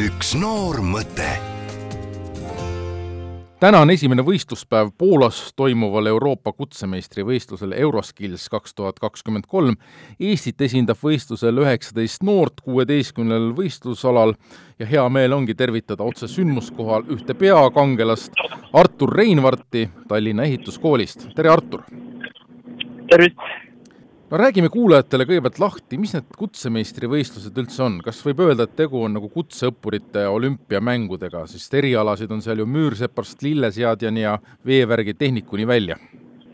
üks noor mõte täna on esimene võistluspäev Poolas toimuval Euroopa kutsemeistrivõistlusel Euroskills kaks tuhat kakskümmend kolm. Eestit esindab võistlusel üheksateist noort kuueteistkümnel võistlusalal ja hea meel ongi tervitada otse sündmuskohal ühte peakangelast, Artur Reinvarti Tallinna Ehituskoolist. tere, Artur! tervist! No räägime kuulajatele kõigepealt lahti, mis need kutsemeistrivõistlused üldse on, kas võib öelda, et tegu on nagu kutseõppurite olümpiamängudega, sest erialasid on seal ju müürsepast lilleseadjani ja veevärgi tehnikuni välja?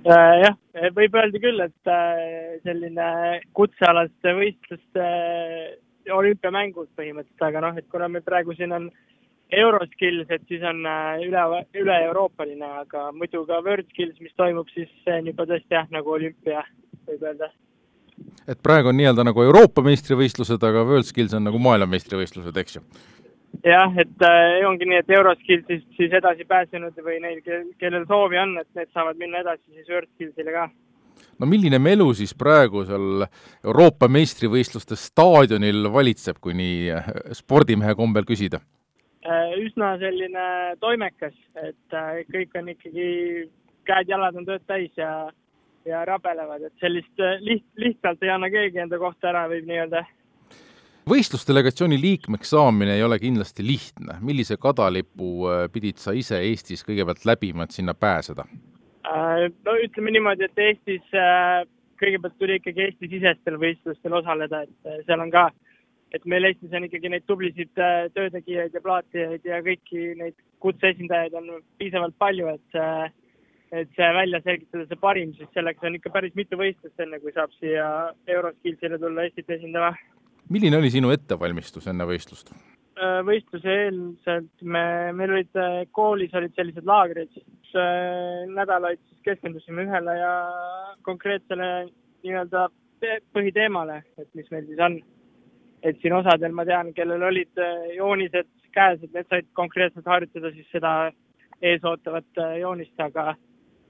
Äh, jah, võib öelda küll, et äh, selline kutsealaste võistluste äh, olümpiamängud põhimõtteliselt, aga noh, et kuna meil praegu siin on Euroskills, et siis on üle, üle-euroopaline, aga muidu ka WorldSkills, mis toimub, siis see on juba tõesti jah, nagu olümpia, võib öelda et praegu on nii-öelda nagu Euroopa meistrivõistlused, aga WorldSkills on nagu maailmameistrivõistlused, eks ju? jah, et äh, ongi nii, et Euroskillsist siis edasi pääsenud või neil, kellel soovi on, et need saavad minna edasi siis WorldSkillsile ka. no milline melu siis praegu seal Euroopa meistrivõistluste staadionil valitseb, kui nii äh, spordimehe kombel küsida? Äh, üsna selline toimekas, et äh, kõik on ikkagi, käed-jalad on tööd täis ja ja rabelevad, et sellist äh, liht-, lihtsalt ei anna keegi enda kohta ära, võib nii öelda. võistlusdelegatsiooni liikmeks saamine ei ole kindlasti lihtne, millise kadalipu äh, pidid sa ise Eestis kõigepealt läbima, et sinna pääseda? Äh, no ütleme niimoodi, et Eestis kõigepealt tuli ikkagi Eesti-sisestel võistlustel osaleda, et seal on ka, et meil Eestis on ikkagi neid tublisid töötegijaid ja plaatijaid ja kõiki neid kutseesindajaid on piisavalt palju, et et see välja selgitada, see parim, siis selleks on ikka päris mitu võistlust, enne kui saab siia Euroskillsile tulla Eestit esindama. milline oli sinu ettevalmistus enne võistlust? Äh, võistluse eelselt me, meil olid äh, koolis olid sellised laagrid, siis äh, nädalaid siis keskendusime ühele ja konkreetsele nii-öelda põhiteemale, et mis meil siis on. et siin osadel ma tean, kellel olid joonised käes, et need said konkreetselt harjutada siis seda eesootavat joonist, aga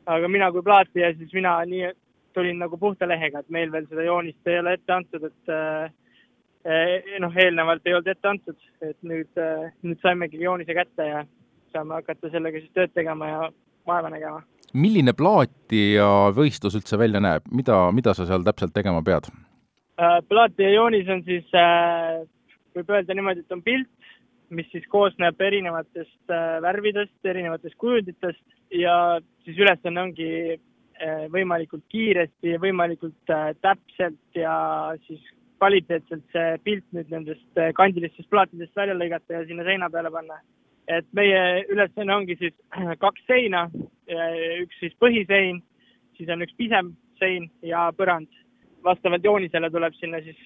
aga mina kui plaatija, siis mina nii tulin nagu puhta lehega, et meil veel seda joonist ei ole ette antud, et eh, noh, eelnevalt ei olnud ette antud, et nüüd eh,, nüüd saimegi joonise kätte ja saame hakata sellega siis tööd tegema ja vaeva nägema. milline plaatija võistlus üldse välja näeb, mida, mida sa seal täpselt tegema pead äh,? plaatija joonis on siis võib öelda niimoodi, et on pilt, mis siis koosneb erinevatest äh, värvidest, erinevatest kujunditest ja siis ülesanne ongi äh, võimalikult kiiresti ja võimalikult äh, täpselt ja siis kvaliteetselt see pilt nüüd nendest kandilistest plaatidest välja lõigata ja sinna seina peale panna. et meie ülesanne ongi siis kaks seina, üks siis põhisein, siis on üks pisem sein ja põrand. vastavalt joonisele tuleb sinna siis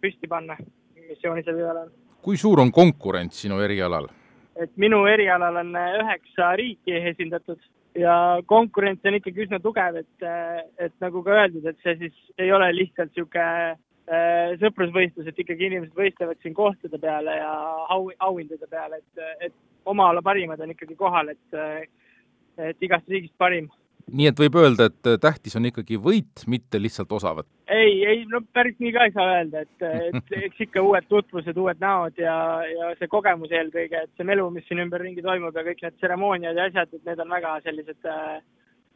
püsti panna, mis joonisel peal on kui suur on konkurents sinu erialal? et minu erialal on äh, üheksa riiki esindatud ja konkurents on ikkagi üsna tugev, et, äh, et nagu ka öeldud, et see siis ei ole lihtsalt niisugune äh, sõprusvõistlus, et ikkagi inimesed võistlevad siin kohtade peale ja au, auhindade peale, et, et oma ala parimad on ikkagi kohal, et, et igast riigist parim nii et võib öelda, et äh, tähtis on ikkagi võit, mitte lihtsalt osavõtt? ei, ei no päris nii ka ei saa öelda, et, et eks ikka uued tutvused, uued näod ja, ja see kogemus eelkõige, et see melu, mis siin ümberringi toimub ja kõik need tseremooniad ja asjad, et need on väga sellised äh,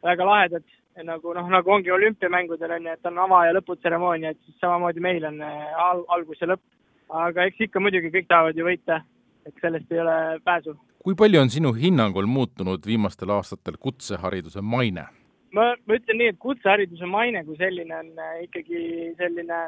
väga lahedad, nagu noh, nagu ongi olümpiamängudel on ju, et on ava- ja lõputseremoonia, et siis samamoodi meil on äh, al algus ja lõpp. aga eks ikka muidugi kõik tahavad ju võita, eks sellest ei ole pääsu kui palju on sinu hinnangul muutunud viimastel aastatel kutsehariduse maine? ma, ma ütlen nii, et kutsehariduse maine kui selline on äh, ikkagi selline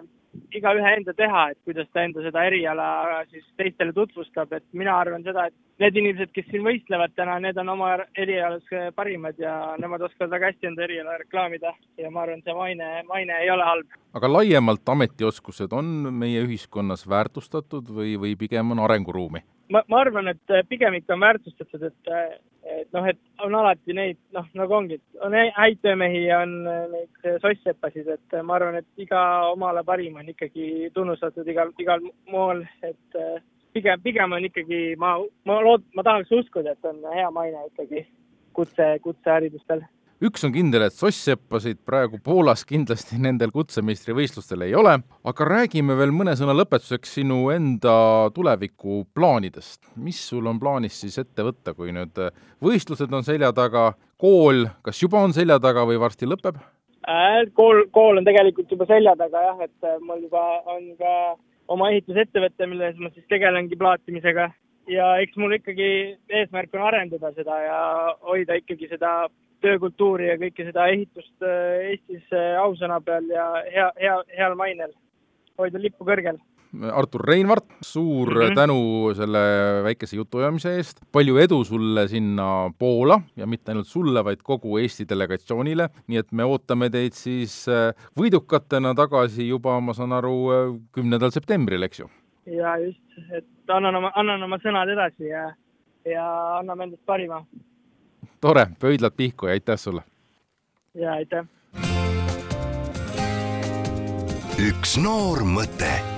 igaühe enda teha, et kuidas ta enda seda eriala siis teistele tutvustab, et mina arvan seda, et need inimesed, kes siin võistlevad täna, need on oma erialas parimad ja nemad oskavad väga hästi enda eriala reklaamida ja ma arvan, see maine, maine ei ole halb. aga laiemalt ametioskused on meie ühiskonnas väärtustatud või, või pigem on arenguruumi? ma, ma arvan, et äh, pigem ikka on väärtustatud, et, äh, et noh, et on alati neid, noh, nagu ongi, on häid töömehi ja on äh, neid soss-sepasid, et ma arvan, et iga omale parim on ikkagi tunnustatud igal, igal moel, et pigem, pigem on ikkagi, ma, ma lood-, ma tahaks uskuda, et on hea maine ikkagi kutse, kutseharidustel üks on kindel, et soss-seppasid praegu Poolas kindlasti nendel kutsemeistrivõistlustel ei ole, aga räägime veel mõne sõna lõpetuseks sinu enda tulevikuplaanidest. mis sul on plaanis siis ette võtta, kui nüüd võistlused on selja taga, kool kas juba on selja taga või varsti lõpeb? Äh, kool, kool on tegelikult juba selja taga jah, et äh, mul juba on ka oma ehitusettevõte, milles ma siis tegelengi plaatimisega ja eks mul ikkagi eesmärk on arendada seda ja hoida ikkagi seda töökultuuri ja kõike seda ehitust äh, Eestis ausõna peal ja hea, hea, heal mainel, hoida lippu kõrgel. Artur Reinvart, suur mm -hmm. tänu selle väikese jutuajamise eest, palju edu sulle sinna Poola ja mitte ainult sulle, vaid kogu Eesti delegatsioonile, nii et me ootame teid siis äh, võidukatena tagasi juba, ma saan aru, kümnendal septembril, eks ju? jaa, just, et annan oma, annan oma sõnad edasi ja, ja anname endast parima tore, pöidlad pihku ja aitäh sulle! ja aitäh! üks noor mõte